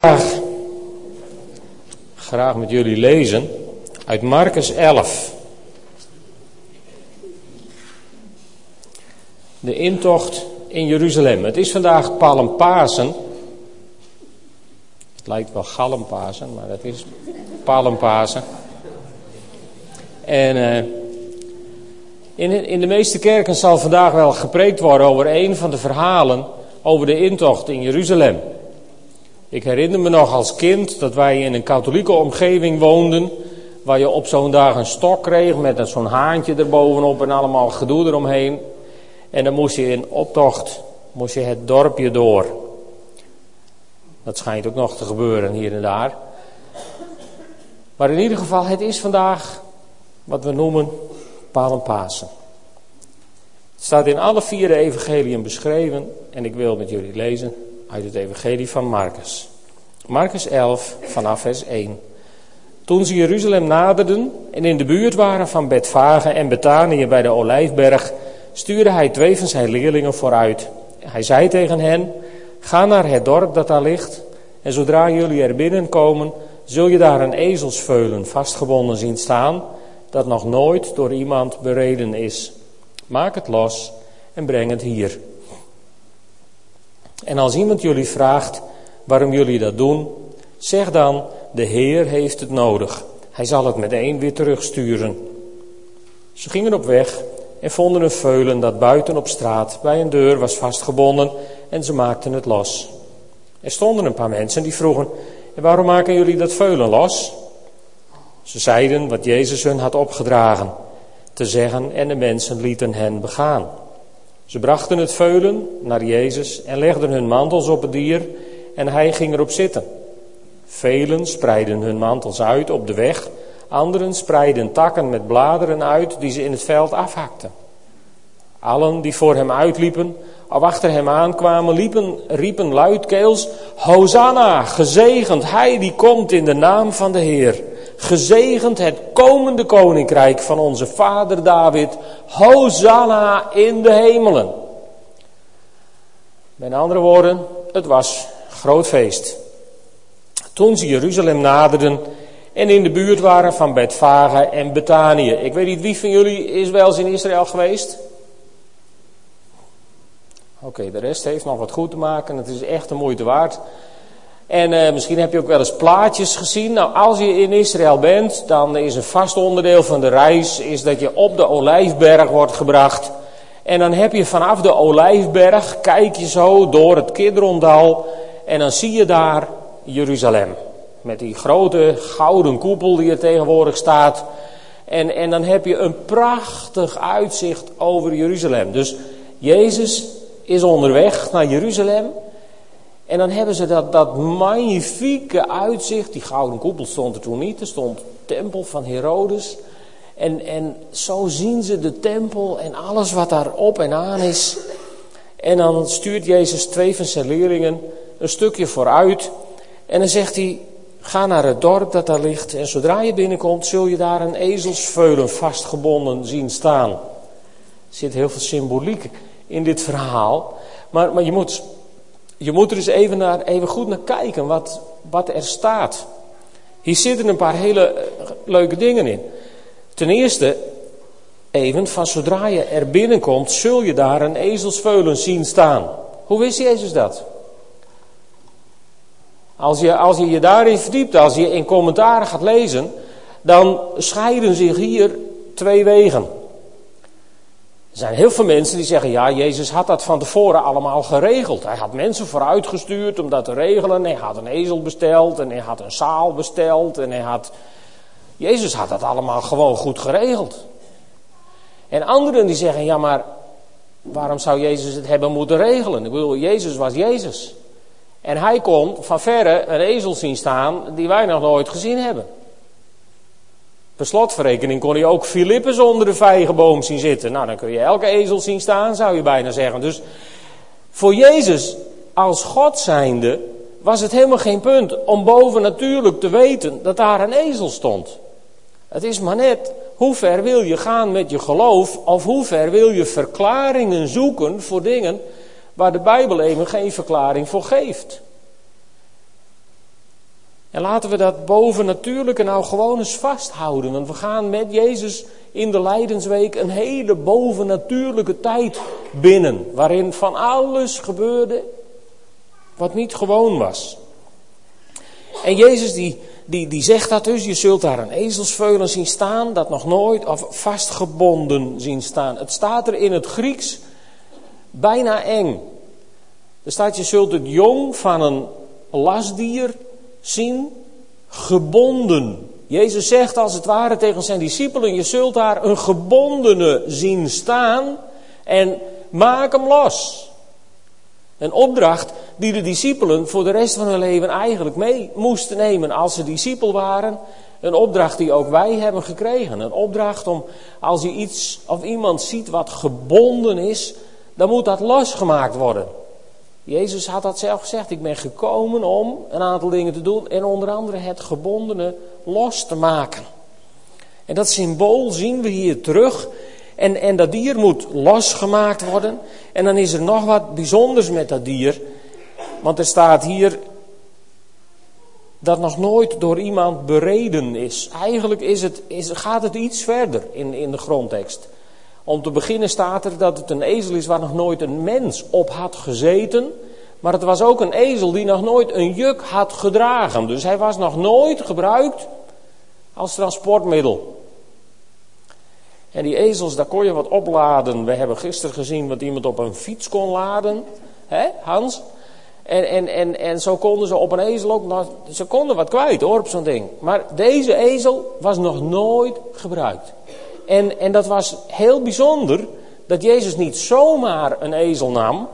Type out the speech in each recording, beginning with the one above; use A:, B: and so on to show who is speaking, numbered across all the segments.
A: graag, graag met jullie lezen uit Marcus 11. De intocht in Jeruzalem. Het is vandaag Palmpasen. Het lijkt wel Galmpasen, maar het is Palmpasen. En uh, in, in de meeste kerken zal vandaag wel gepreekt worden over een van de verhalen over de intocht in Jeruzalem. Ik herinner me nog als kind dat wij in een katholieke omgeving woonden. Waar je op zo'n dag een stok kreeg met zo'n haantje erbovenop en allemaal gedoe eromheen. En dan moest je in optocht moest je het dorpje door. Dat schijnt ook nog te gebeuren hier en daar. Maar in ieder geval, het is vandaag wat we noemen Pasen. Het staat in alle vier de evangeliën beschreven en ik wil met jullie lezen uit het evangelie van Marcus. Marcus 11 vanaf vers 1. Toen ze Jeruzalem naderden en in de buurt waren van Betfage en Betanië bij de Olijfberg, stuurde hij twee van zijn leerlingen vooruit. Hij zei tegen hen, ga naar het dorp dat daar ligt en zodra jullie er binnenkomen, zul je daar een ezelsveulen vastgebonden zien staan, dat nog nooit door iemand bereden is. Maak het los en breng het hier. En als iemand jullie vraagt waarom jullie dat doen, zeg dan: De Heer heeft het nodig. Hij zal het meteen weer terugsturen. Ze gingen op weg en vonden een veulen dat buiten op straat bij een deur was vastgebonden en ze maakten het los. Er stonden een paar mensen die vroegen: En waarom maken jullie dat veulen los? Ze zeiden wat Jezus hun had opgedragen te zeggen en de mensen lieten hen begaan. Ze brachten het veulen naar Jezus en legden hun mantels op het dier en hij ging erop zitten. Velen spreidden hun mantels uit op de weg, anderen spreidden takken met bladeren uit die ze in het veld afhakten. Allen die voor hem uitliepen, of achter hem aankwamen, liepen, riepen luidkeels: Hosanna, gezegend hij die komt in de naam van de Heer. Gezegend het komende koninkrijk van onze vader David. Hosanna in de hemelen. Met andere woorden, het was groot feest. Toen ze Jeruzalem naderden en in de buurt waren van Betfage en Betanië. Ik weet niet wie van jullie is wel eens in Israël geweest. Oké, de rest heeft nog wat goed te maken. Het is echt de moeite waard. En uh, misschien heb je ook wel eens plaatjes gezien. Nou, als je in Israël bent, dan is een vast onderdeel van de reis is dat je op de Olijfberg wordt gebracht. En dan heb je vanaf de Olijfberg, kijk je zo door het Kidrondal en dan zie je daar Jeruzalem. Met die grote gouden koepel die er tegenwoordig staat. En, en dan heb je een prachtig uitzicht over Jeruzalem. Dus Jezus is onderweg naar Jeruzalem. En dan hebben ze dat, dat magnifieke uitzicht. Die gouden koepel stond er toen niet. Er stond tempel van Herodes. En, en zo zien ze de tempel en alles wat daar op en aan is. En dan stuurt Jezus twee van zijn leerlingen een stukje vooruit. En dan zegt hij, ga naar het dorp dat daar ligt. En zodra je binnenkomt, zul je daar een ezelsveulen vastgebonden zien staan. Er zit heel veel symboliek in dit verhaal. Maar, maar je moet je moet er eens even, naar, even goed naar kijken wat, wat er staat. Hier zitten een paar hele eh, leuke dingen in. Ten eerste, even van zodra je er binnenkomt, zul je daar een ezelsveulen zien staan. Hoe wist Jezus dat? Als je, als je je daarin verdiept, als je in commentaren gaat lezen, dan scheiden zich hier twee wegen. Er zijn heel veel mensen die zeggen, ja, Jezus had dat van tevoren allemaal geregeld. Hij had mensen vooruitgestuurd om dat te regelen. Hij had een ezel besteld en hij had een zaal besteld en hij had... Jezus had dat allemaal gewoon goed geregeld. En anderen die zeggen, ja, maar waarom zou Jezus het hebben moeten regelen? Ik bedoel, Jezus was Jezus. En hij kon van verre een ezel zien staan die wij nog nooit gezien hebben. Per slotverrekening kon hij ook Filippus onder de vijgenboom zien zitten. Nou, dan kun je elke ezel zien staan, zou je bijna zeggen. Dus voor Jezus als God zijnde was het helemaal geen punt om boven natuurlijk te weten dat daar een ezel stond. Het is maar net hoe ver wil je gaan met je geloof of hoe ver wil je verklaringen zoeken voor dingen waar de Bijbel even geen verklaring voor geeft. En laten we dat bovennatuurlijke nou gewoon eens vasthouden. Want we gaan met Jezus in de Lijdensweek een hele bovennatuurlijke tijd binnen. Waarin van alles gebeurde wat niet gewoon was. En Jezus die, die, die zegt dat dus, je zult daar een ezelsveulen zien staan, dat nog nooit, of vastgebonden zien staan. Het staat er in het Grieks bijna eng. Er staat, je zult het jong van een lasdier zien, gebonden. Jezus zegt als het ware tegen zijn discipelen, je zult daar een gebondene zien staan en maak hem los. Een opdracht die de discipelen voor de rest van hun leven eigenlijk mee moesten nemen als ze discipel waren. Een opdracht die ook wij hebben gekregen. Een opdracht om als je iets of iemand ziet wat gebonden is, dan moet dat losgemaakt worden. Jezus had dat zelf gezegd. Ik ben gekomen om een aantal dingen te doen en onder andere het gebondene los te maken. En dat symbool zien we hier terug en, en dat dier moet losgemaakt worden. En dan is er nog wat bijzonders met dat dier. Want er staat hier dat nog nooit door iemand bereden is. Eigenlijk is het, is, gaat het iets verder in, in de grondtekst. Om te beginnen staat er dat het een ezel is waar nog nooit een mens op had gezeten. Maar het was ook een ezel die nog nooit een juk had gedragen. Dus hij was nog nooit gebruikt als transportmiddel. En die ezels, daar kon je wat opladen. We hebben gisteren gezien wat iemand op een fiets kon laden. hè, Hans? En, en, en, en zo konden ze op een ezel ook nog, ze konden wat kwijt hoor op zo'n ding. Maar deze ezel was nog nooit gebruikt. En, en dat was heel bijzonder dat Jezus niet zomaar een ezel nam,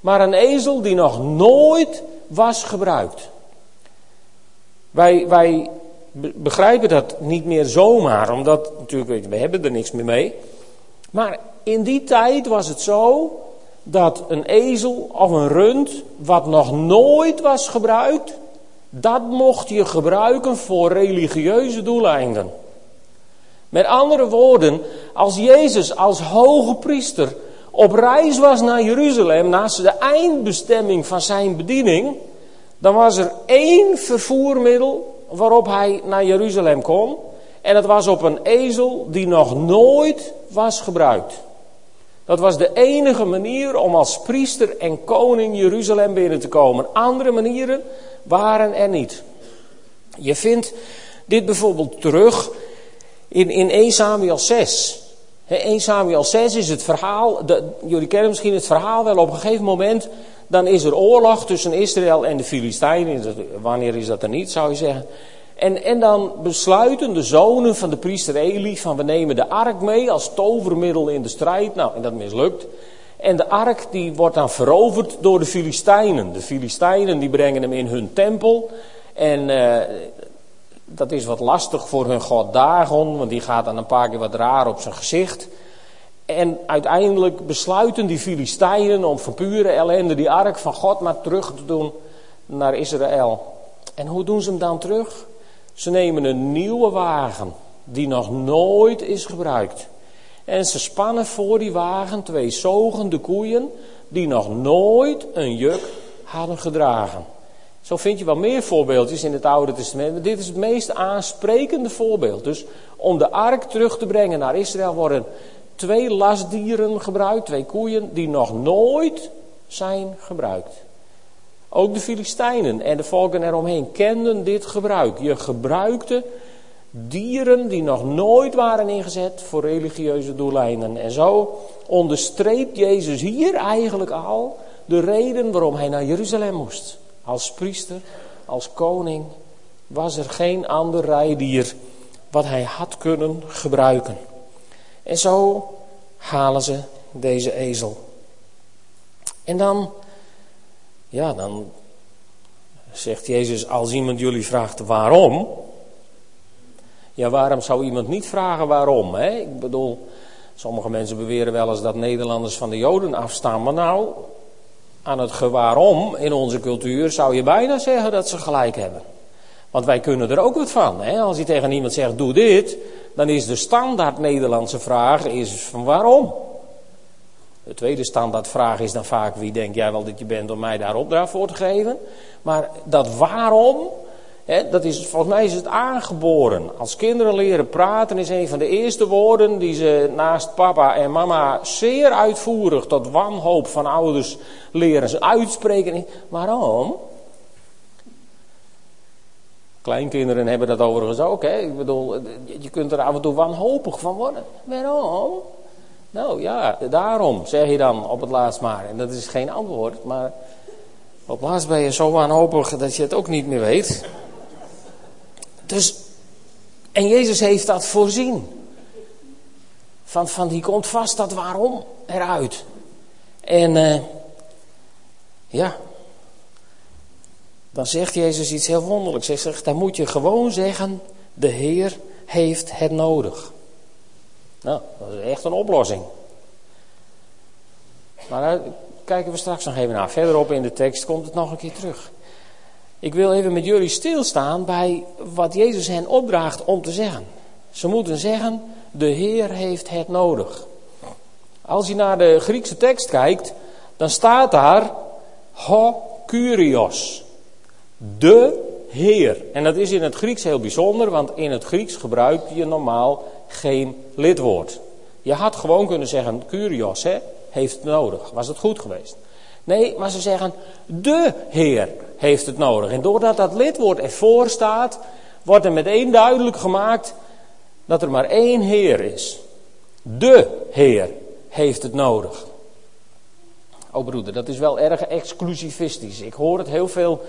A: maar een ezel die nog nooit was gebruikt. Wij, wij begrijpen dat niet meer zomaar, omdat natuurlijk, we hebben er niks meer mee. Maar in die tijd was het zo dat een ezel of een rund, wat nog nooit was gebruikt, dat mocht je gebruiken voor religieuze doeleinden. Met andere woorden, als Jezus als hoge priester op reis was naar Jeruzalem, naast de eindbestemming van zijn bediening, dan was er één vervoermiddel waarop hij naar Jeruzalem kon. En dat was op een ezel die nog nooit was gebruikt. Dat was de enige manier om als priester en koning Jeruzalem binnen te komen. Andere manieren waren er niet. Je vindt dit bijvoorbeeld terug in, in 1 Samuel 6. 1 Samuel 6 is het verhaal, de, jullie kennen misschien het verhaal wel, op een gegeven moment dan is er oorlog tussen Israël en de Filistijnen. Wanneer is dat er niet, zou je zeggen. En, en dan besluiten de zonen van de priester Eli van we nemen de ark mee als tovermiddel in de strijd. Nou, en dat mislukt. En de ark die wordt dan veroverd door de Filistijnen. De Filistijnen die brengen hem in hun tempel. En uh, dat is wat lastig voor hun god Dagon, want die gaat dan een paar keer wat raar op zijn gezicht. En uiteindelijk besluiten die Filistijnen om van pure ellende die ark van God maar terug te doen naar Israël. En hoe doen ze hem dan terug? Ze nemen een nieuwe wagen die nog nooit is gebruikt. En ze spannen voor die wagen twee zogende koeien die nog nooit een juk hadden gedragen. Zo vind je wel meer voorbeeldjes in het Oude Testament. Maar dit is het meest aansprekende voorbeeld. Dus om de ark terug te brengen naar Israël worden twee lastdieren gebruikt, twee koeien, die nog nooit zijn gebruikt. Ook de Filistijnen en de volken eromheen kenden dit gebruik. Je gebruikte dieren die nog nooit waren ingezet voor religieuze doeleinden. En zo onderstreept Jezus hier eigenlijk al de reden waarom hij naar Jeruzalem moest. Als priester, als koning, was er geen ander rijdier wat hij had kunnen gebruiken. En zo halen ze deze ezel. En dan, ja, dan zegt Jezus, als iemand jullie vraagt waarom, ja, waarom zou iemand niet vragen waarom? Hè? Ik bedoel, sommige mensen beweren wel eens dat Nederlanders van de Joden afstaan, maar nou, aan het gewaarom in onze cultuur zou je bijna zeggen dat ze gelijk hebben. Want wij kunnen er ook wat van. Hè? Als je tegen iemand zegt, doe dit, dan is de standaard Nederlandse vraag is van waarom? De tweede standaardvraag is dan vaak: wie denk jij wel dat je bent om mij daar opdracht voor te geven? Maar dat waarom dat is, volgens mij is het aangeboren. Als kinderen leren praten is een van de eerste woorden die ze naast papa en mama zeer uitvoerig tot wanhoop van ouders leren. Ze uitspreken. Waarom? Kleinkinderen hebben dat overigens ook. Hè? Ik bedoel, je kunt er af en toe wanhopig van worden. Waarom? Nou ja, daarom zeg je dan op het laatst maar. En dat is geen antwoord, maar op laatst ben je zo wanhopig dat je het ook niet meer weet. Dus, en Jezus heeft dat voorzien. Van, van die komt vast dat waarom eruit. En uh, ja, dan zegt Jezus iets heel wonderlijks. Hij zegt, dan moet je gewoon zeggen, de Heer heeft het nodig. Nou, dat is echt een oplossing. Maar daar kijken we straks nog even naar. Verderop in de tekst komt het nog een keer terug. Ik wil even met jullie stilstaan bij wat Jezus hen opdraagt om te zeggen. Ze moeten zeggen, de Heer heeft het nodig. Als je naar de Griekse tekst kijkt, dan staat daar ho kurios. De Heer. En dat is in het Grieks heel bijzonder, want in het Grieks gebruik je normaal geen lidwoord. Je had gewoon kunnen zeggen, Curios hè, heeft het nodig. Was het goed geweest? Nee, maar ze zeggen, de Heer heeft het nodig. En doordat dat lidwoord ervoor staat, wordt er meteen duidelijk gemaakt dat er maar één Heer is. De Heer heeft het nodig. Oh broeder, dat is wel erg exclusivistisch. Ik hoor het heel veel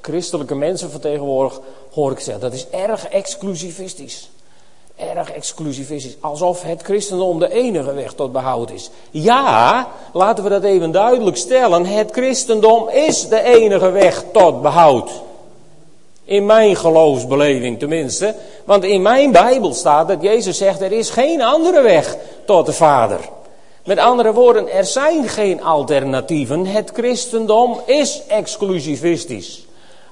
A: christelijke mensen van tegenwoordig hoor ik zeggen. Dat is erg exclusivistisch. Erg exclusivistisch. Alsof het christendom de enige weg tot behoud is. Ja, laten we dat even duidelijk stellen. Het christendom is de enige weg tot behoud. In mijn geloofsbeleving tenminste. Want in mijn Bijbel staat dat Jezus zegt: er is geen andere weg tot de Vader. Met andere woorden, er zijn geen alternatieven. Het christendom is exclusivistisch.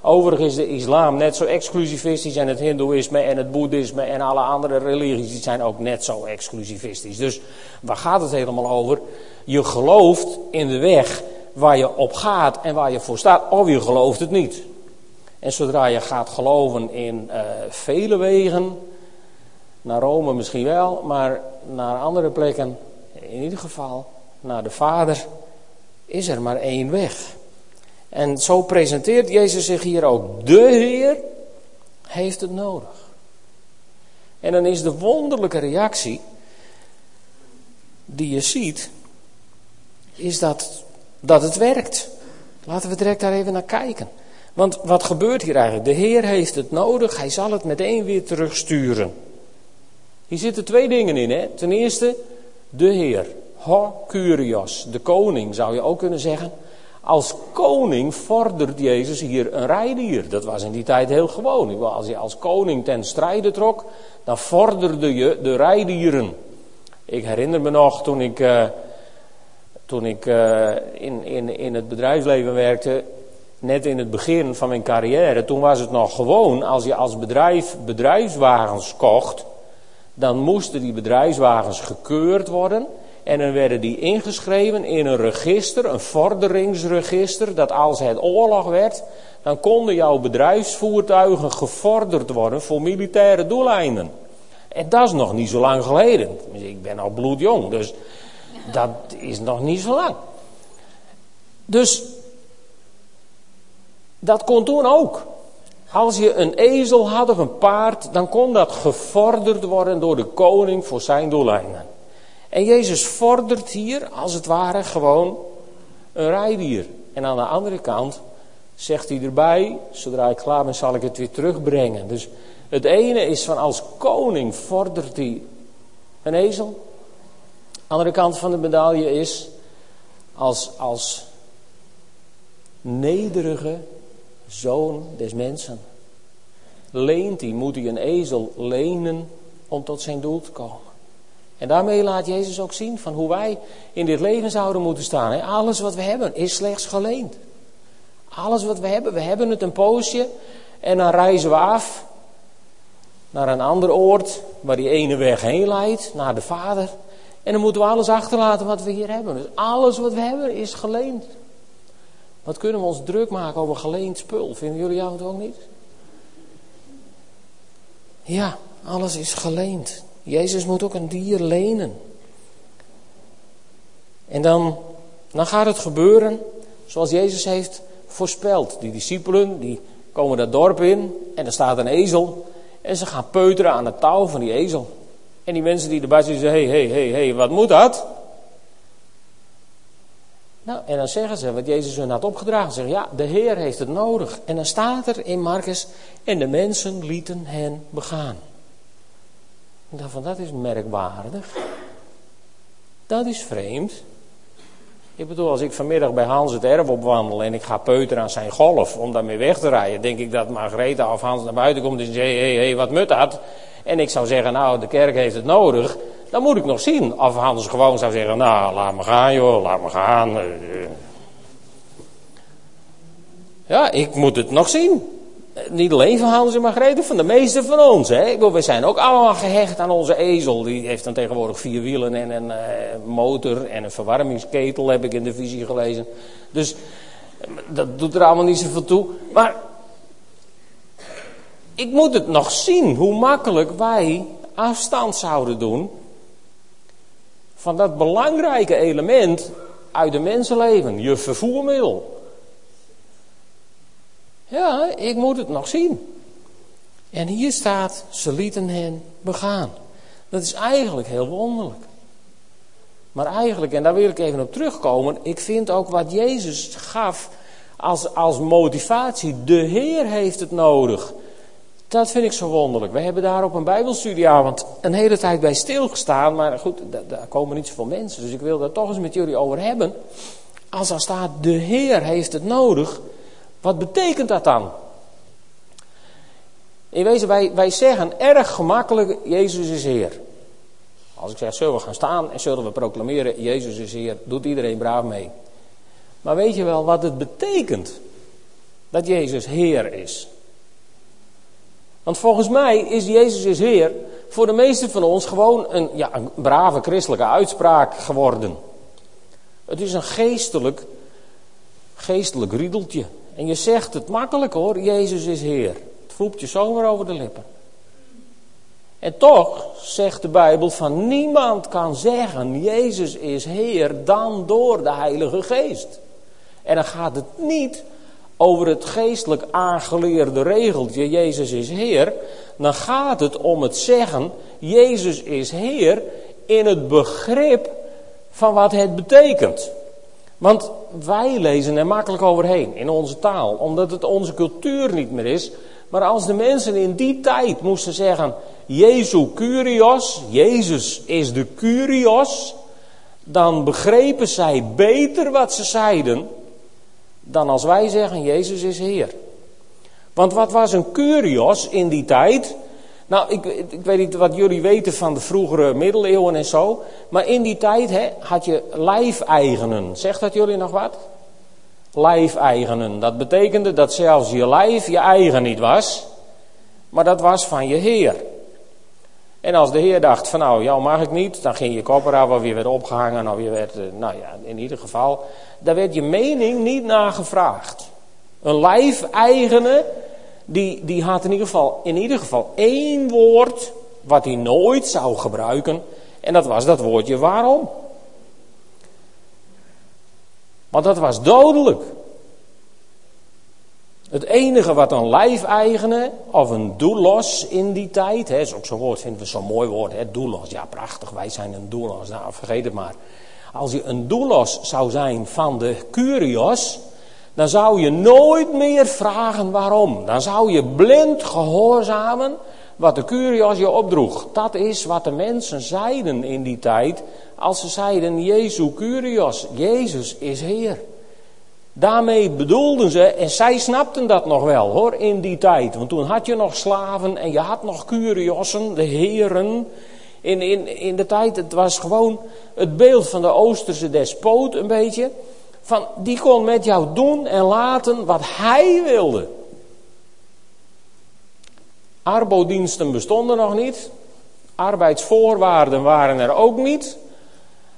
A: Overigens is de islam net zo exclusivistisch en het hindoeïsme en het boeddhisme en alle andere religies die zijn ook net zo exclusivistisch. Dus waar gaat het helemaal over? Je gelooft in de weg waar je op gaat en waar je voor staat, of je gelooft het niet. En zodra je gaat geloven in uh, vele wegen, naar Rome misschien wel, maar naar andere plekken, in ieder geval naar de Vader, is er maar één weg. En zo presenteert Jezus zich hier ook. De Heer heeft het nodig. En dan is de wonderlijke reactie die je ziet, is dat, dat het werkt. Laten we direct daar even naar kijken. Want wat gebeurt hier eigenlijk? De Heer heeft het nodig, hij zal het meteen weer terugsturen. Hier zitten twee dingen in. Hè? Ten eerste, de Heer. Ho de koning zou je ook kunnen zeggen. Als koning vordert Jezus hier een rijdier. Dat was in die tijd heel gewoon. Als je als koning ten strijde trok, dan vorderde je de rijdieren. Ik herinner me nog toen ik, uh, toen ik uh, in, in, in het bedrijfsleven werkte, net in het begin van mijn carrière, toen was het nog gewoon, als je als bedrijf bedrijfswagens kocht, dan moesten die bedrijfswagens gekeurd worden. En dan werden die ingeschreven in een register, een vorderingsregister, dat als het oorlog werd, dan konden jouw bedrijfsvoertuigen gevorderd worden voor militaire doeleinden. En dat is nog niet zo lang geleden. Ik ben al bloedjong, dus dat is nog niet zo lang. Dus dat kon toen ook. Als je een ezel had of een paard, dan kon dat gevorderd worden door de koning voor zijn doeleinden. En Jezus vordert hier als het ware gewoon een rijdier. En aan de andere kant zegt hij erbij, zodra ik klaar ben zal ik het weer terugbrengen. Dus het ene is van als koning vordert hij een ezel. De andere kant van de medaille is als, als nederige zoon des mensen. Leent hij, moet hij een ezel lenen om tot zijn doel te komen. En daarmee laat Jezus ook zien van hoe wij in dit leven zouden moeten staan. Alles wat we hebben is slechts geleend. Alles wat we hebben, we hebben het een poosje en dan reizen we af naar een ander oord waar die ene weg heen leidt, naar de Vader. En dan moeten we alles achterlaten wat we hier hebben. Dus alles wat we hebben is geleend. Wat kunnen we ons druk maken over geleend spul? Vinden jullie jou het ook niet? Ja, alles is geleend. Jezus moet ook een dier lenen. En dan, dan gaat het gebeuren zoals Jezus heeft voorspeld. Die discipelen die komen dat dorp in en er staat een ezel. En ze gaan peuteren aan het touw van die ezel. En die mensen die erbij zitten zeggen, hé, hé, hé, hé, wat moet dat? Nou, en dan zeggen ze wat Jezus hun had opgedragen. Ze zeggen, ja, de Heer heeft het nodig. En dan staat er in Marcus, en de mensen lieten hen begaan. Ik dacht van, dat is merkwaardig. Dat is vreemd. Ik bedoel, als ik vanmiddag bij Hans het erf opwandel en ik ga peuteren aan zijn golf om daarmee weg te rijden, denk ik dat Margaretha of Hans naar buiten komt en zegt, hé, hé, wat mut dat? En ik zou zeggen, nou, de kerk heeft het nodig. Dan moet ik nog zien of Hans gewoon zou zeggen, nou, laat me gaan joh, laat me gaan. Ja, ik moet het nog zien. Niet alleen van Hans en Margrethe, van de meeste van ons. Hè? We zijn ook allemaal gehecht aan onze ezel. Die heeft dan tegenwoordig vier wielen en een uh, motor en een verwarmingsketel, heb ik in de visie gelezen. Dus dat doet er allemaal niet zoveel toe. Maar ik moet het nog zien hoe makkelijk wij afstand zouden doen van dat belangrijke element uit de mensenleven, je vervoermiddel. Ja, ik moet het nog zien. En hier staat, ze lieten hen begaan. Dat is eigenlijk heel wonderlijk. Maar eigenlijk, en daar wil ik even op terugkomen, ik vind ook wat Jezus gaf als, als motivatie. De Heer heeft het nodig. Dat vind ik zo wonderlijk. We hebben daar op een Bijbelstudieavond een hele tijd bij stilgestaan. Maar goed, daar komen niet zoveel mensen. Dus ik wil daar toch eens met jullie over hebben. Als er staat, de Heer heeft het nodig. Wat betekent dat dan? In wezen, wij, wij zeggen erg gemakkelijk, Jezus is Heer. Als ik zeg, zullen we gaan staan en zullen we proclameren, Jezus is Heer, doet iedereen braaf mee. Maar weet je wel wat het betekent? Dat Jezus Heer is. Want volgens mij is Jezus is Heer voor de meesten van ons gewoon een, ja, een brave christelijke uitspraak geworden. Het is een geestelijk, geestelijk riedeltje. En je zegt het makkelijk hoor, Jezus is Heer. Het vloept je zomaar over de lippen. En toch zegt de Bijbel van niemand kan zeggen Jezus is Heer dan door de Heilige Geest. En dan gaat het niet over het geestelijk aangeleerde regeltje Jezus is Heer. Dan gaat het om het zeggen Jezus is Heer in het begrip van wat het betekent. Want wij lezen er makkelijk overheen in onze taal, omdat het onze cultuur niet meer is. Maar als de mensen in die tijd moesten zeggen: Jezus Curios, Jezus is de Curios, dan begrepen zij beter wat ze zeiden dan als wij zeggen: Jezus is Heer. Want wat was een Curios in die tijd? Nou, ik, ik, weet niet wat jullie weten van de vroegere middeleeuwen en zo. Maar in die tijd hè, had je lijfeigenen. Zegt dat jullie nog wat? Lijfeigenen. Dat betekende dat zelfs je lijf je eigen niet was. Maar dat was van je Heer. En als de Heer dacht van nou, jou mag ik niet. Dan ging je kop eraf of je werd opgehangen. Of je werd, nou ja, in ieder geval. Daar werd je mening niet naar gevraagd. Een lijfeigene die, die had in ieder, geval, in ieder geval één woord wat hij nooit zou gebruiken. En dat was dat woordje waarom. Want dat was dodelijk. Het enige wat een lijfeigene of een doelos in die tijd, hè, is ook zo'n woord, vinden we zo'n mooi woord, hè. Ja, prachtig, wij zijn een doelos. Nou, vergeet het maar. Als je een doelos zou zijn van de curios, dan zou je nooit meer vragen waarom. Dan zou je blind gehoorzamen wat de Curios je opdroeg. Dat is wat de mensen zeiden in die tijd als ze zeiden Jezus Curios, Jezus is Heer. Daarmee bedoelden ze, en zij snapten dat nog wel hoor, in die tijd. Want toen had je nog slaven en je had nog curiossen, de heren. In, in, in de tijd, het was gewoon het beeld van de Oosterse despoot een beetje. Van, die kon met jou doen en laten wat hij wilde. Arbodiensten bestonden nog niet. Arbeidsvoorwaarden waren er ook niet.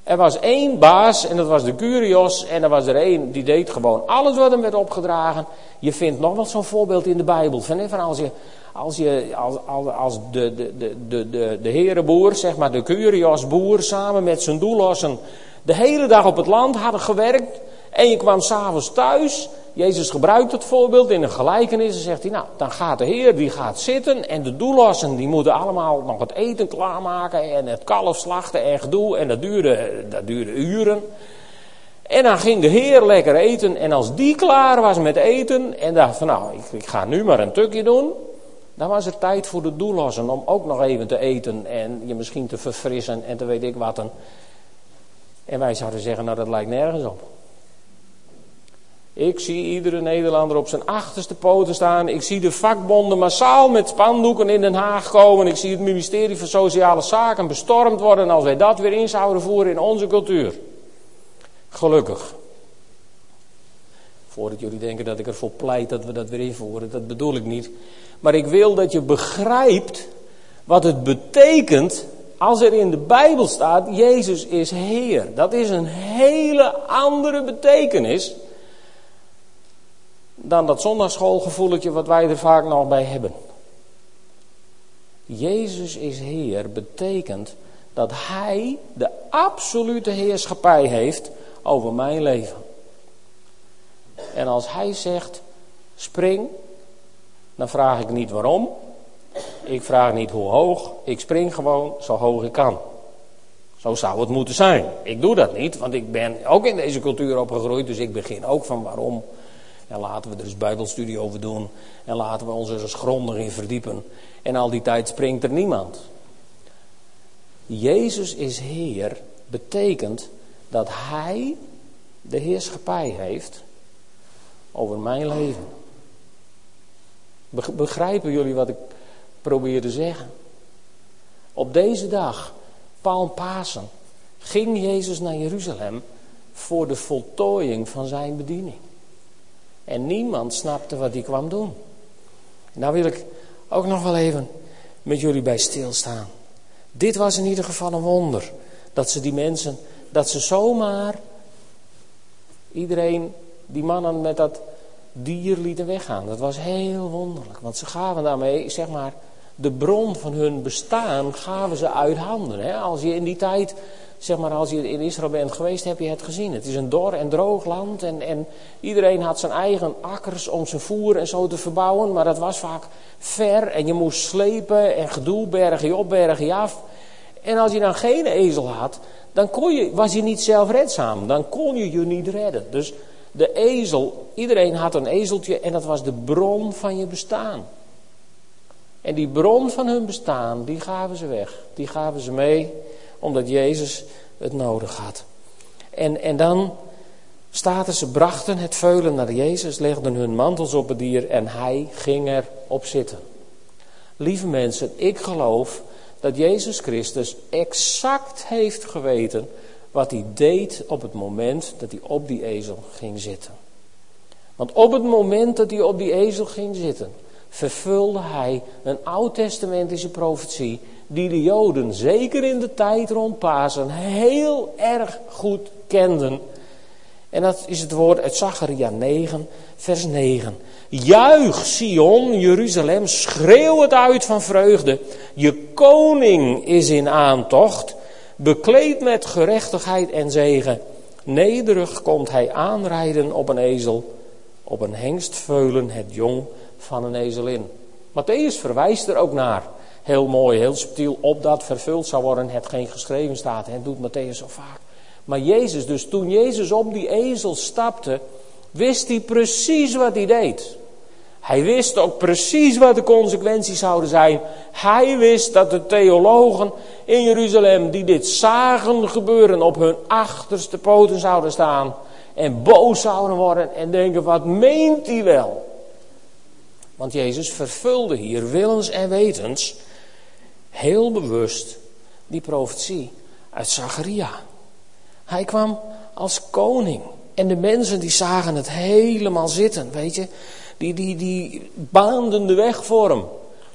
A: Er was één baas en dat was de Curios. En er was er één die deed gewoon alles wat hem werd opgedragen. Je vindt nog wel zo'n voorbeeld in de Bijbel. Van, als je, als, je, als, als, de, de, de, de, de herenboer, zeg maar de Curios-boer, samen met zijn doelossen de hele dag op het land hadden gewerkt. En je kwam s'avonds thuis. Jezus gebruikt het voorbeeld in een gelijkenis. En zegt hij, nou, dan gaat de Heer, die gaat zitten. En de doelossen, die moeten allemaal nog het eten klaarmaken. En het kalf slachten en gedoe. En dat duurde, dat duurde uren. En dan ging de Heer lekker eten. En als die klaar was met eten. En dacht van, nou, ik, ik ga nu maar een tukje doen. Dan was het tijd voor de doelossen om ook nog even te eten. En je misschien te verfrissen en te weet ik wat. En wij zouden zeggen, nou dat lijkt nergens op. Ik zie iedere Nederlander op zijn achterste poten staan. Ik zie de vakbonden massaal met spandoeken in Den Haag komen. Ik zie het ministerie van Sociale Zaken bestormd worden als wij dat weer in zouden voeren in onze cultuur. Gelukkig. Voordat jullie denken dat ik ervoor pleit dat we dat weer invoeren, dat bedoel ik niet. Maar ik wil dat je begrijpt wat het betekent als er in de Bijbel staat, Jezus is Heer. Dat is een hele andere betekenis dan dat zondagschoolgevoeletje wat wij er vaak nog bij hebben. Jezus is Heer betekent dat Hij de absolute heerschappij heeft over mijn leven. En als Hij zegt, spring, dan vraag ik niet waarom. Ik vraag niet hoe hoog. Ik spring gewoon zo hoog ik kan. Zo zou het moeten zijn. Ik doe dat niet, want ik ben ook in deze cultuur opgegroeid. Dus ik begin ook van waarom. En laten we er eens bijbelstudie over doen. En laten we ons er eens grondig in verdiepen. En al die tijd springt er niemand. Jezus is Heer betekent dat Hij de heerschappij heeft over mijn leven. Begrijpen jullie wat ik probeer te zeggen? Op deze dag, Pasen, ging Jezus naar Jeruzalem voor de voltooiing van zijn bediening. En niemand snapte wat hij kwam doen. Nou wil ik ook nog wel even met jullie bij stilstaan. Dit was in ieder geval een wonder. Dat ze die mensen, dat ze zomaar iedereen, die mannen met dat dier lieten weggaan. Dat was heel wonderlijk. Want ze gaven daarmee, zeg maar, de bron van hun bestaan gaven ze uit handen. Hè? Als je in die tijd, zeg maar, als je in Israël bent geweest, heb je het gezien. Het is een dor en droog land en, en iedereen had zijn eigen akkers om zijn voer en zo te verbouwen. Maar dat was vaak ver en je moest slepen en gedoe, bergen op, bergen af. En als je dan geen ezel had, dan kon je, was je niet zelfredzaam. Dan kon je je niet redden. Dus de ezel, iedereen had een ezeltje en dat was de bron van je bestaan. En die bron van hun bestaan, die gaven ze weg. Die gaven ze mee, omdat Jezus het nodig had. En, en dan staat ze brachten het veulen naar Jezus, legden hun mantels op het dier en hij ging erop zitten. Lieve mensen, ik geloof dat Jezus Christus exact heeft geweten wat hij deed op het moment dat hij op die ezel ging zitten. Want op het moment dat hij op die ezel ging zitten, vervulde hij een oud-testamentische profetie die de Joden zeker in de tijd rond Pasen heel erg goed kenden. En dat is het woord uit Zacharia 9, vers 9. Juich Sion, Jeruzalem, schreeuw het uit van vreugde. Je koning is in aantocht, bekleed met gerechtigheid en zegen. Nederig komt hij aanrijden op een ezel, op een hengstveulen het jong van een ezelin. Matthäus verwijst er ook naar. Heel mooi, heel subtiel, op dat vervuld zou worden hetgeen geschreven staat. Het doet Matthäus zo vaak. Maar Jezus, dus toen Jezus op die ezel stapte, wist hij precies wat hij deed. Hij wist ook precies wat de consequenties zouden zijn. Hij wist dat de theologen in Jeruzalem die dit zagen gebeuren op hun achterste poten zouden staan. En boos zouden worden en denken, wat meent hij wel? Want Jezus vervulde hier willens en wetens heel bewust die profetie uit Zacharia. Hij kwam als koning. En de mensen die zagen het helemaal zitten, weet je. Die, die, die baanden de weg voor hem.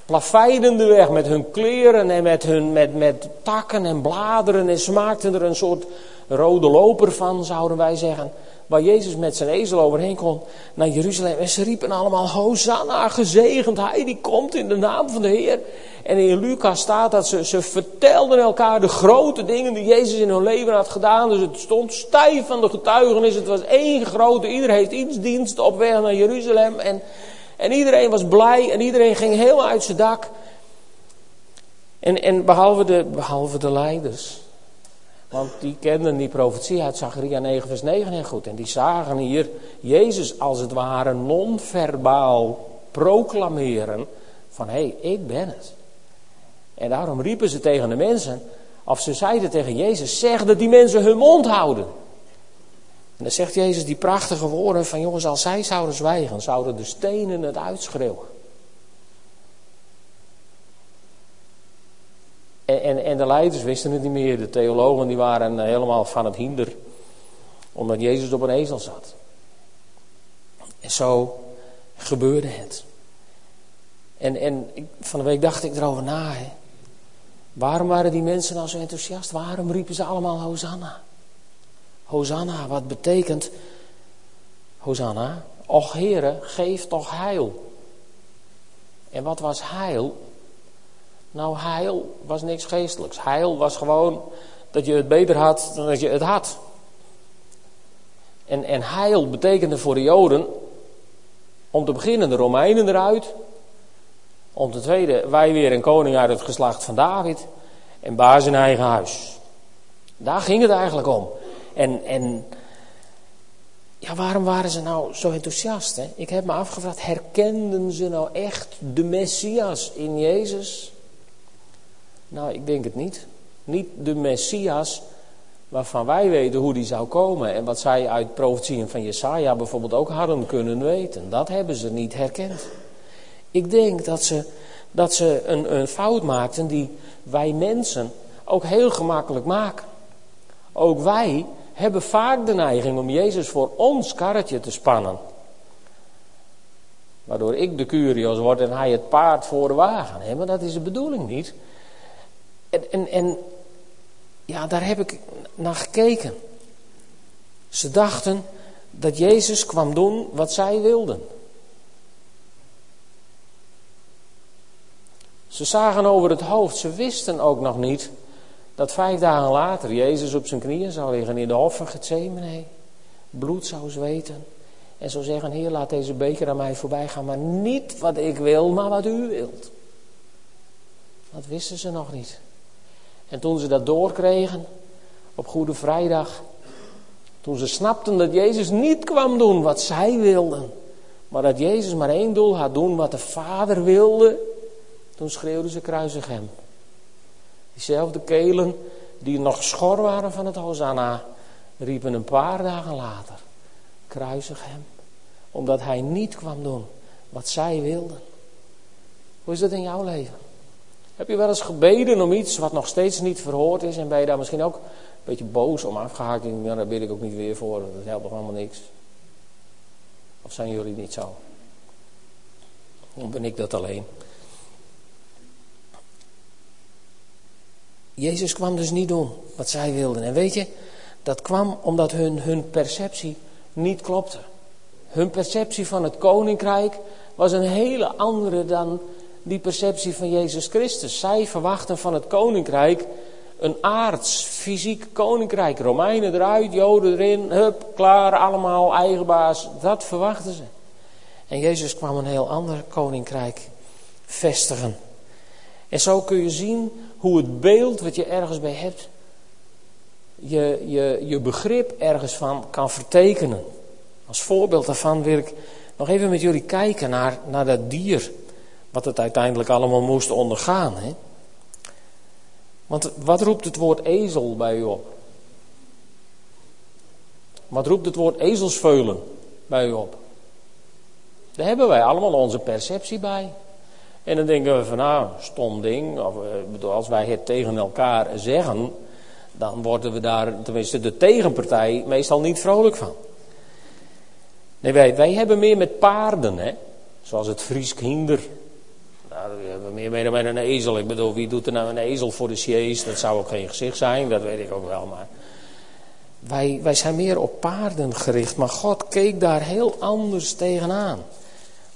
A: Plaveiden de weg met hun kleren en met, hun, met, met takken en bladeren. En ze maakten er een soort rode loper van, zouden wij zeggen. Waar Jezus met zijn ezel overheen kon naar Jeruzalem. En ze riepen allemaal, Hosanna, gezegend hij die komt in de naam van de Heer. En in Lucas staat dat ze, ze vertelden elkaar de grote dingen die Jezus in hun leven had gedaan. Dus het stond stijf van de getuigenis. Het was één grote, iedereen heeft iets dienst op weg naar Jeruzalem. En, en iedereen was blij en iedereen ging helemaal uit zijn dak. En, en behalve, de, behalve de leiders. Want die kenden die profetie uit Zacharia 9 vers 9 heel goed. En die zagen hier Jezus als het ware non-verbaal proclameren van hé, hey, ik ben het. En daarom riepen ze tegen de mensen, of ze zeiden tegen Jezus, zeg dat die mensen hun mond houden. En dan zegt Jezus die prachtige woorden van jongens, als zij zouden zwijgen, zouden de stenen het uitschreeuwen. En, en, de leiders wisten het niet meer. De theologen die waren helemaal van het hinder. Omdat Jezus op een ezel zat. En zo gebeurde het. En, en van de week dacht ik erover na. Waarom waren die mensen nou zo enthousiast? Waarom riepen ze allemaal Hosanna? Hosanna, wat betekent Hosanna? Och Heere, geef toch heil. En wat was heil? Nou, heil was niks geestelijks. Heil was gewoon dat je het beter had dan dat je het had. En, en heil betekende voor de Joden, om te beginnen de Romeinen eruit. Om te tweede, wij weer een koning uit het geslacht van David. En baas in eigen huis. Daar ging het eigenlijk om. En, en ja, waarom waren ze nou zo enthousiast? Hè? Ik heb me afgevraagd, herkenden ze nou echt de Messias in Jezus? Nou, ik denk het niet. Niet de Messias waarvan wij weten hoe die zou komen. En wat zij uit profetieën van Jesaja bijvoorbeeld ook hadden kunnen weten. Dat hebben ze niet herkend. Ik denk dat ze, dat ze een, een fout maakten die wij mensen ook heel gemakkelijk maken. Ook wij hebben vaak de neiging om Jezus voor ons karretje te spannen. Waardoor ik de curios word en hij het paard voor de wagen. Maar dat is de bedoeling niet. En, en, ja, daar heb ik naar gekeken. Ze dachten dat Jezus kwam doen wat zij wilden. Ze zagen over het hoofd, ze wisten ook nog niet dat vijf dagen later Jezus op zijn knieën zou liggen in de hof van Gethsemane. Bloed zou zweten. En zou zeggen, Heer, laat deze beker aan mij voorbij gaan, maar niet wat ik wil, maar wat u wilt. Dat wisten ze nog niet. En toen ze dat doorkregen, op Goede Vrijdag, toen ze snapten dat Jezus niet kwam doen wat zij wilden, maar dat Jezus maar één doel had doen wat de Vader wilde, toen schreeuwden ze kruisig hem. Diezelfde kelen die nog schor waren van het Hosanna, riepen een paar dagen later, kruisig hem. Omdat hij niet kwam doen wat zij wilden. Hoe is dat in jouw leven? Heb je wel eens gebeden om iets wat nog steeds niet verhoord is en ben je daar misschien ook een beetje boos om afgehaakt? En ja, daar bid ik ook niet weer voor, dat helpt toch allemaal niks. Of zijn jullie niet zo? Dan ben ik dat alleen. Jezus kwam dus niet doen wat zij wilden. En weet je, dat kwam omdat hun, hun perceptie niet klopte. Hun perceptie van het koninkrijk was een hele andere dan die perceptie van Jezus Christus. Zij verwachten van het koninkrijk een aards, fysiek koninkrijk. Romeinen eruit, Joden erin, hup, klaar, allemaal eigen baas. Dat verwachten ze. En Jezus kwam een heel ander koninkrijk vestigen. En zo kun je zien hoe het beeld wat je ergens bij hebt, je, je, je begrip ergens van kan vertekenen. Als voorbeeld daarvan wil ik nog even met jullie kijken naar, naar dat dier wat het uiteindelijk allemaal moest ondergaan. Hè? Want wat roept het woord ezel bij u op? Wat roept het woord ezelsveulen bij u op? Daar hebben wij allemaal onze perceptie bij. En dan denken we van nou, stom ding. Of, eh, als wij het tegen elkaar zeggen, dan worden we daar, tenminste de tegenpartij, meestal niet vrolijk van. Nee, wij, wij hebben meer met paarden, hè. Zoals het Fries kinder nou, we hebben meer mee met een ezel. Ik bedoel, wie doet er nou een ezel voor de sjees? Dat zou ook geen gezicht zijn, dat weet ik ook wel. Maar wij, wij zijn meer op paarden gericht, maar God keek daar heel anders tegenaan.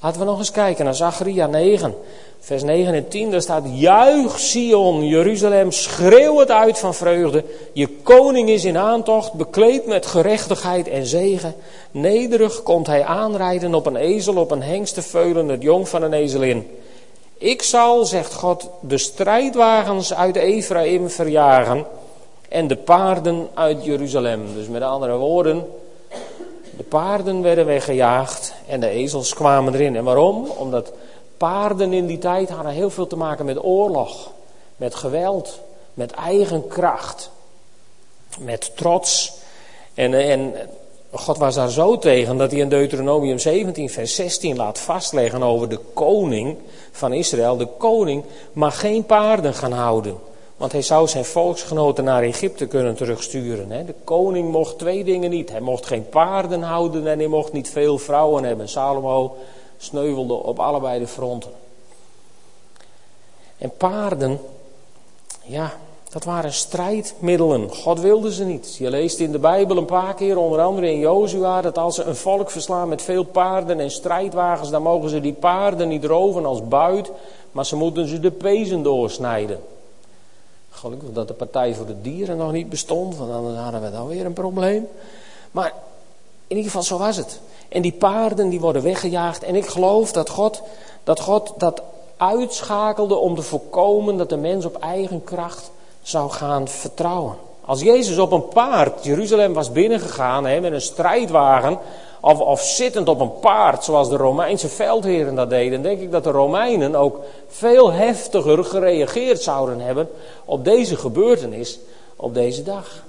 A: Laten we nog eens kijken naar Zacharia 9, vers 9 en 10. Daar staat: Juich Sion, Jeruzalem, schreeuw het uit van vreugde. Je koning is in aantocht, bekleed met gerechtigheid en zegen. Nederig komt hij aanrijden op een ezel, op een hengsteveulen, het jong van een ezelin. Ik zal, zegt God, de strijdwagens uit Ephraim verjagen en de paarden uit Jeruzalem. Dus met andere woorden, de paarden werden weggejaagd en de ezels kwamen erin. En waarom? Omdat paarden in die tijd hadden heel veel te maken met oorlog, met geweld, met eigen kracht, met trots. En, en God was daar zo tegen dat hij in Deuteronomium 17, vers 16 laat vastleggen over de koning van Israël. De koning mag geen paarden gaan houden. Want hij zou zijn volksgenoten naar Egypte kunnen terugsturen. De koning mocht twee dingen niet. Hij mocht geen paarden houden en hij mocht niet veel vrouwen hebben. Salomo sneuvelde op allebei de fronten. En paarden, ja, dat waren strijdmiddelen. God wilde ze niet. Je leest in de Bijbel een paar keer, onder andere in Jozua, dat als ze een volk verslaan met veel paarden en strijdwagens, dan mogen ze die paarden niet roven als buit, maar ze moeten ze de pezen doorsnijden. Gelukkig dat de Partij voor de Dieren nog niet bestond, want dan hadden we dan weer een probleem. Maar in ieder geval, zo was het. En die paarden die worden weggejaagd. En ik geloof dat God dat, God dat uitschakelde om te voorkomen dat de mens op eigen kracht zou gaan vertrouwen. Als Jezus op een paard Jeruzalem was binnengegaan met een strijdwagen, of, of zittend op een paard, zoals de Romeinse veldheren dat deden, denk ik dat de Romeinen ook veel heftiger gereageerd zouden hebben op deze gebeurtenis op deze dag.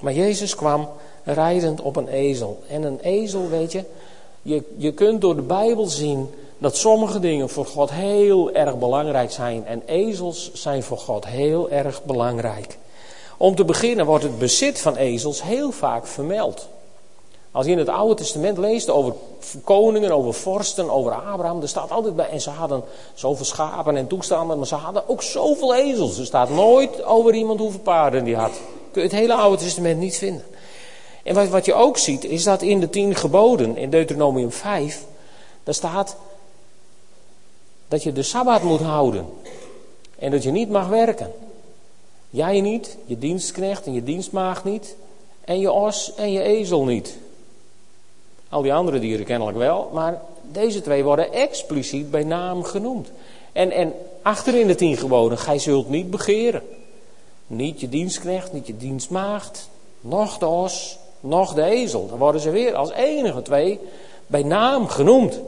A: Maar Jezus kwam rijdend op een ezel. En een ezel, weet je, je, je kunt door de Bijbel zien dat sommige dingen voor God heel erg belangrijk zijn. En ezels zijn voor God heel erg belangrijk. Om te beginnen wordt het bezit van ezels heel vaak vermeld. Als je in het Oude Testament leest over koningen, over vorsten, over Abraham, er staat altijd bij, en ze hadden zoveel schapen en toestanden, maar ze hadden ook zoveel ezels. Er staat nooit over iemand hoeveel paarden die had. Kun je het hele Oude Testament niet vinden. En wat, wat je ook ziet, is dat in de tien geboden, in Deuteronomium 5, daar staat dat je de Sabbat moet houden. En dat je niet mag werken. Jij niet, je dienstknecht en je dienstmaagd niet. En je os en je ezel niet. Al die andere dieren kennelijk wel, maar deze twee worden expliciet bij naam genoemd. En, en achterin de tien geboden, gij zult niet begeren. Niet je dienstknecht, niet je dienstmaagd, nog de os, nog de ezel. Dan worden ze weer als enige twee bij naam genoemd.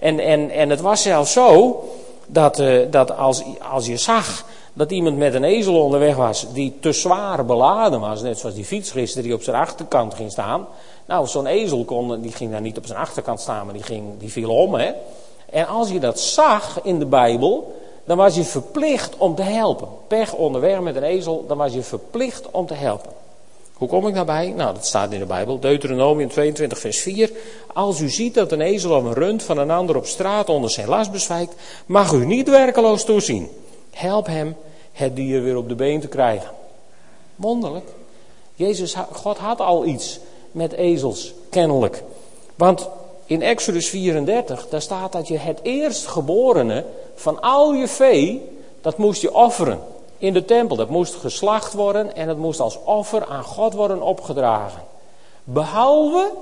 A: En, en, en het was zelfs zo dat, uh, dat als, als je zag dat iemand met een ezel onderweg was die te zwaar beladen was, net zoals die fietsgister die op zijn achterkant ging staan, nou, zo'n ezel kon, die ging daar niet op zijn achterkant staan, maar die, ging, die viel om. Hè? En als je dat zag in de Bijbel, dan was je verplicht om te helpen. Pech onderweg met een ezel, dan was je verplicht om te helpen. Hoe kom ik daarbij? Nou, dat staat in de Bijbel. Deuteronomium 22, vers 4. Als u ziet dat een ezel of een rund van een ander op straat onder zijn last bezwijkt, mag u niet werkeloos toezien. Help hem het dier weer op de been te krijgen. Wonderlijk. Jezus, God had al iets met ezels, kennelijk. Want in Exodus 34, daar staat dat je het eerstgeborene van al je vee, dat moest je offeren in de tempel. Dat moest geslacht worden en het moest als offer aan God worden opgedragen. Behalve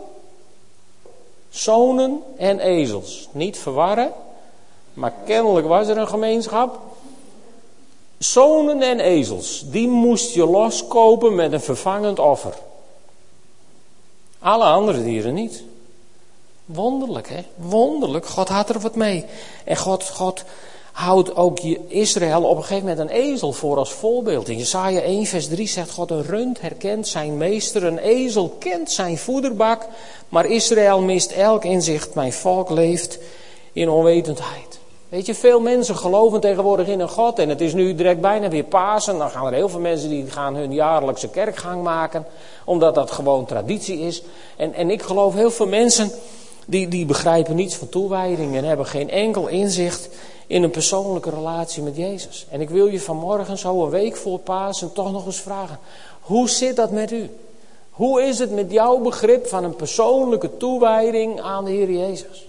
A: zonen en ezels. Niet verwarren, maar kennelijk was er een gemeenschap. Zonen en ezels, die moest je loskopen met een vervangend offer. Alle andere dieren niet. Wonderlijk, hè? Wonderlijk. God had er wat mee. En God, God houdt ook Israël op een gegeven moment een ezel voor als voorbeeld. In Jesaja 1 vers 3 zegt God, een rund herkent zijn meester, een ezel kent zijn voederbak, maar Israël mist elk inzicht, mijn volk leeft in onwetendheid. Weet je, veel mensen geloven tegenwoordig in een God en het is nu direct bijna weer Pasen. Dan gaan er heel veel mensen die gaan hun jaarlijkse kerkgang maken, omdat dat gewoon traditie is. En, en ik geloof heel veel mensen die, die begrijpen niets van toewijding en hebben geen enkel inzicht in een persoonlijke relatie met Jezus. En ik wil je vanmorgen, zo een week voor Pasen, toch nog eens vragen. Hoe zit dat met u? Hoe is het met jouw begrip van een persoonlijke toewijding aan de Heer Jezus?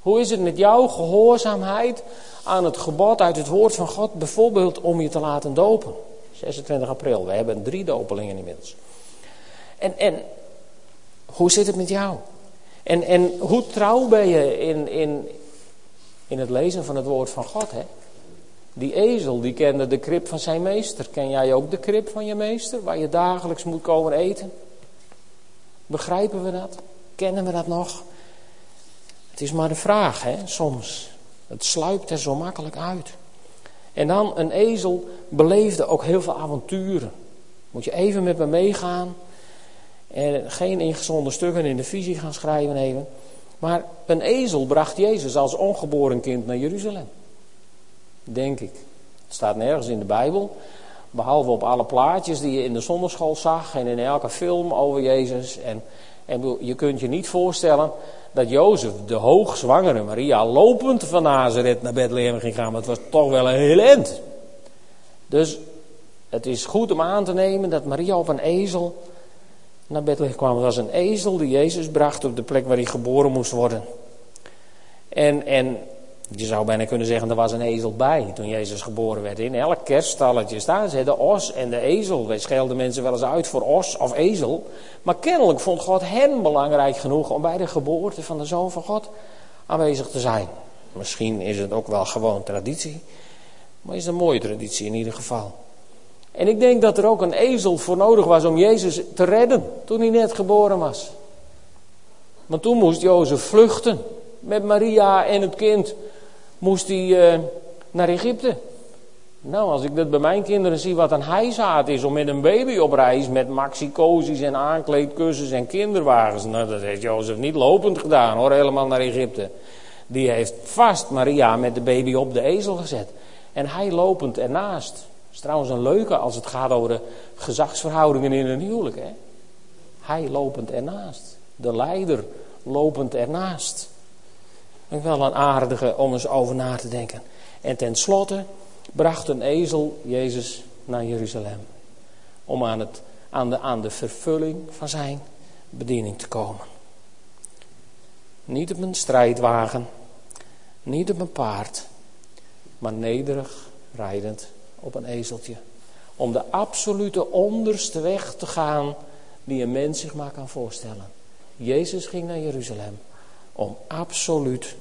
A: Hoe is het met jouw gehoorzaamheid aan het gebod uit het woord van God, bijvoorbeeld om je te laten dopen? 26 april, we hebben drie dopelingen inmiddels. En, en hoe zit het met jou? En, en hoe trouw ben je in, in, in het lezen van het woord van God? Hè? Die ezel, die kende de krib van zijn meester. Ken jij ook de krib van je meester, waar je dagelijks moet komen eten? Begrijpen we dat? Kennen we dat nog? Het is maar de vraag, hè, soms. Het sluipt er zo makkelijk uit. En dan, een ezel beleefde ook heel veel avonturen. Moet je even met me meegaan. En geen ingezonde stukken in de visie gaan schrijven even. Maar een ezel bracht Jezus als ongeboren kind naar Jeruzalem. Denk ik. Het staat nergens in de Bijbel. Behalve op alle plaatjes die je in de zonderschool zag en in elke film over Jezus. En, en je kunt je niet voorstellen dat Jozef, de hoogzwangere Maria, lopend van Nazareth naar Bethlehem ging gaan. Maar het was toch wel een heel eind. Dus het is goed om aan te nemen dat Maria op een ezel naar Bethlehem kwam. Het was een ezel die Jezus bracht op de plek waar hij geboren moest worden. En, en je zou bijna kunnen zeggen, er was een ezel bij toen Jezus geboren werd. In elk kerststalletje staan ze, de os en de ezel. Wij schelden mensen wel eens uit voor os of ezel. Maar kennelijk vond God hen belangrijk genoeg om bij de geboorte van de Zoon van God aanwezig te zijn. Misschien is het ook wel gewoon traditie. Maar is een mooie traditie in ieder geval. En ik denk dat er ook een ezel voor nodig was om Jezus te redden toen hij net geboren was. Want toen moest Jozef vluchten met Maria en het kind moest hij uh, naar Egypte. Nou, als ik dat bij mijn kinderen zie, wat een heizaad is om met een baby op reis met maxicosies en aankleedkussens en kinderwagens. Nou, dat heeft Jozef niet lopend gedaan hoor, helemaal naar Egypte. Die heeft vast Maria met de baby op de ezel gezet. En hij lopend ernaast. Is trouwens een leuke als het gaat over de gezagsverhoudingen in een huwelijk. Hè? Hij lopend ernaast. De leider lopend ernaast wel een aardige om eens over na te denken. En tenslotte bracht een ezel Jezus naar Jeruzalem. Om aan, het, aan, de, aan de vervulling van zijn bediening te komen. Niet op een strijdwagen, niet op een paard, maar nederig rijdend op een ezeltje. Om de absolute onderste weg te gaan die een mens zich maar kan voorstellen. Jezus ging naar Jeruzalem om absoluut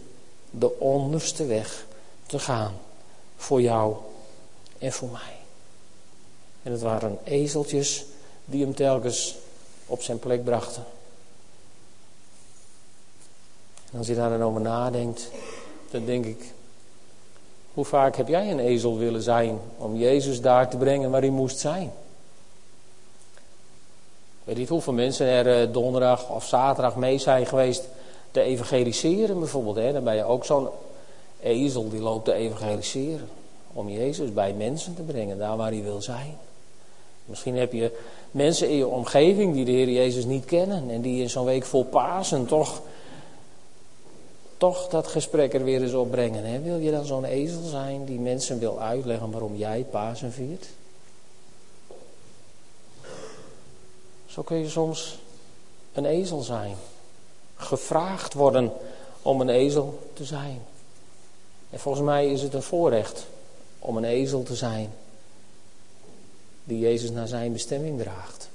A: de onderste weg te gaan. Voor jou en voor mij. En het waren ezeltjes die hem telkens op zijn plek brachten. En als je daar dan over nadenkt, dan denk ik, hoe vaak heb jij een ezel willen zijn om Jezus daar te brengen waar hij moest zijn? Ik weet niet hoeveel mensen er eh, donderdag of zaterdag mee zijn geweest te evangeliseren bijvoorbeeld. Hè? Dan ben je ook zo'n ezel die loopt te evangeliseren. Om Jezus bij mensen te brengen, daar waar hij wil zijn. Misschien heb je mensen in je omgeving die de Heer Jezus niet kennen. En die in zo'n week vol Pasen toch, toch dat gesprek er weer eens opbrengen. Hè? Wil je dan zo'n ezel zijn die mensen wil uitleggen waarom jij Pasen viert? Zo kun je soms een ezel zijn gevraagd worden om een ezel te zijn. En volgens mij is het een voorrecht om een ezel te zijn die Jezus naar zijn bestemming draagt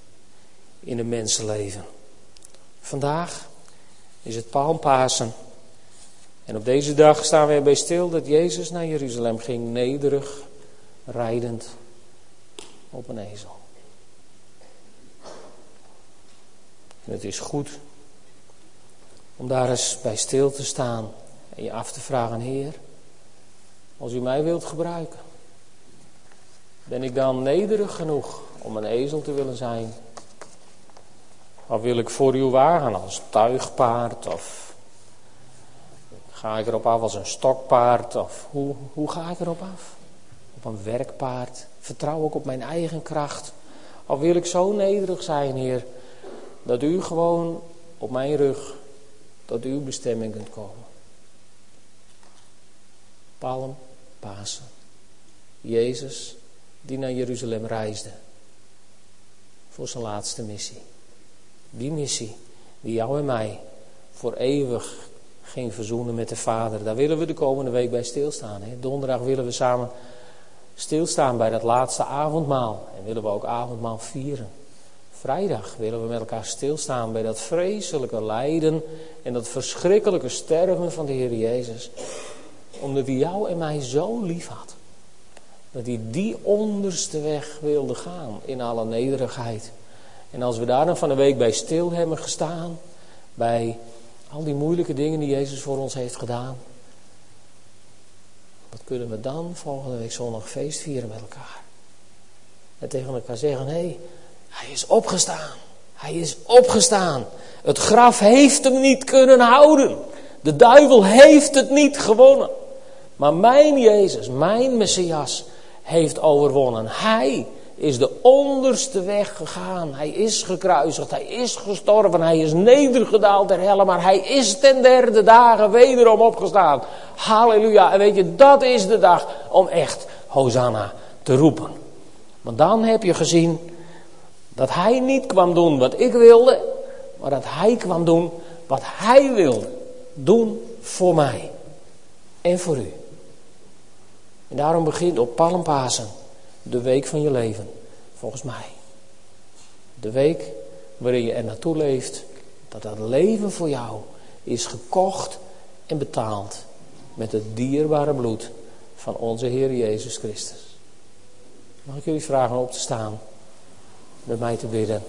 A: in een mensenleven. Vandaag is het Palmpasen. En op deze dag staan we erbij stil dat Jezus naar Jeruzalem ging, nederig, rijdend op een ezel. En het is goed om daar eens bij stil te staan en je af te vragen, Heer, als u mij wilt gebruiken, ben ik dan nederig genoeg om een ezel te willen zijn? Of wil ik voor uw wagen als tuigpaard? Of ga ik erop af als een stokpaard? Of hoe, hoe ga ik erop af? Op een werkpaard? Vertrouw ik op mijn eigen kracht? Of wil ik zo nederig zijn, Heer, dat u gewoon op mijn rug tot uw bestemming kunt komen. Palm, Pasen. Jezus die naar Jeruzalem reisde voor zijn laatste missie. Die missie die jou en mij voor eeuwig ging verzoenen met de Vader. Daar willen we de komende week bij stilstaan. Hè? Donderdag willen we samen stilstaan bij dat laatste avondmaal. En willen we ook avondmaal vieren. Vrijdag willen we met elkaar stilstaan bij dat vreselijke lijden en dat verschrikkelijke sterven van de Heer Jezus. Omdat hij jou en mij zo lief had. Dat hij die onderste weg wilde gaan in alle nederigheid. En als we daar dan van de week bij stil hebben gestaan, bij al die moeilijke dingen die Jezus voor ons heeft gedaan, wat kunnen we dan volgende week zondag feest vieren met elkaar? En tegen elkaar zeggen, hé, hey, hij is opgestaan. Hij is opgestaan. Het graf heeft hem niet kunnen houden. De duivel heeft het niet gewonnen. Maar mijn Jezus, mijn Messias, heeft overwonnen. Hij is de onderste weg gegaan. Hij is gekruisigd, hij is gestorven, hij is nedergedaald ter helle, maar hij is ten derde dagen wederom opgestaan. Halleluja. En weet je, dat is de dag om echt Hosanna te roepen. Want dan heb je gezien dat hij niet kwam doen wat ik wilde, maar dat hij kwam doen wat hij wilde. Doen voor mij en voor u. En daarom begint op Palmpasen de week van je leven, volgens mij. De week waarin je er naartoe leeft, dat dat leven voor jou is gekocht en betaald met het dierbare bloed van onze Heer Jezus Christus. Mag ik jullie vragen op te staan, met mij te bidden?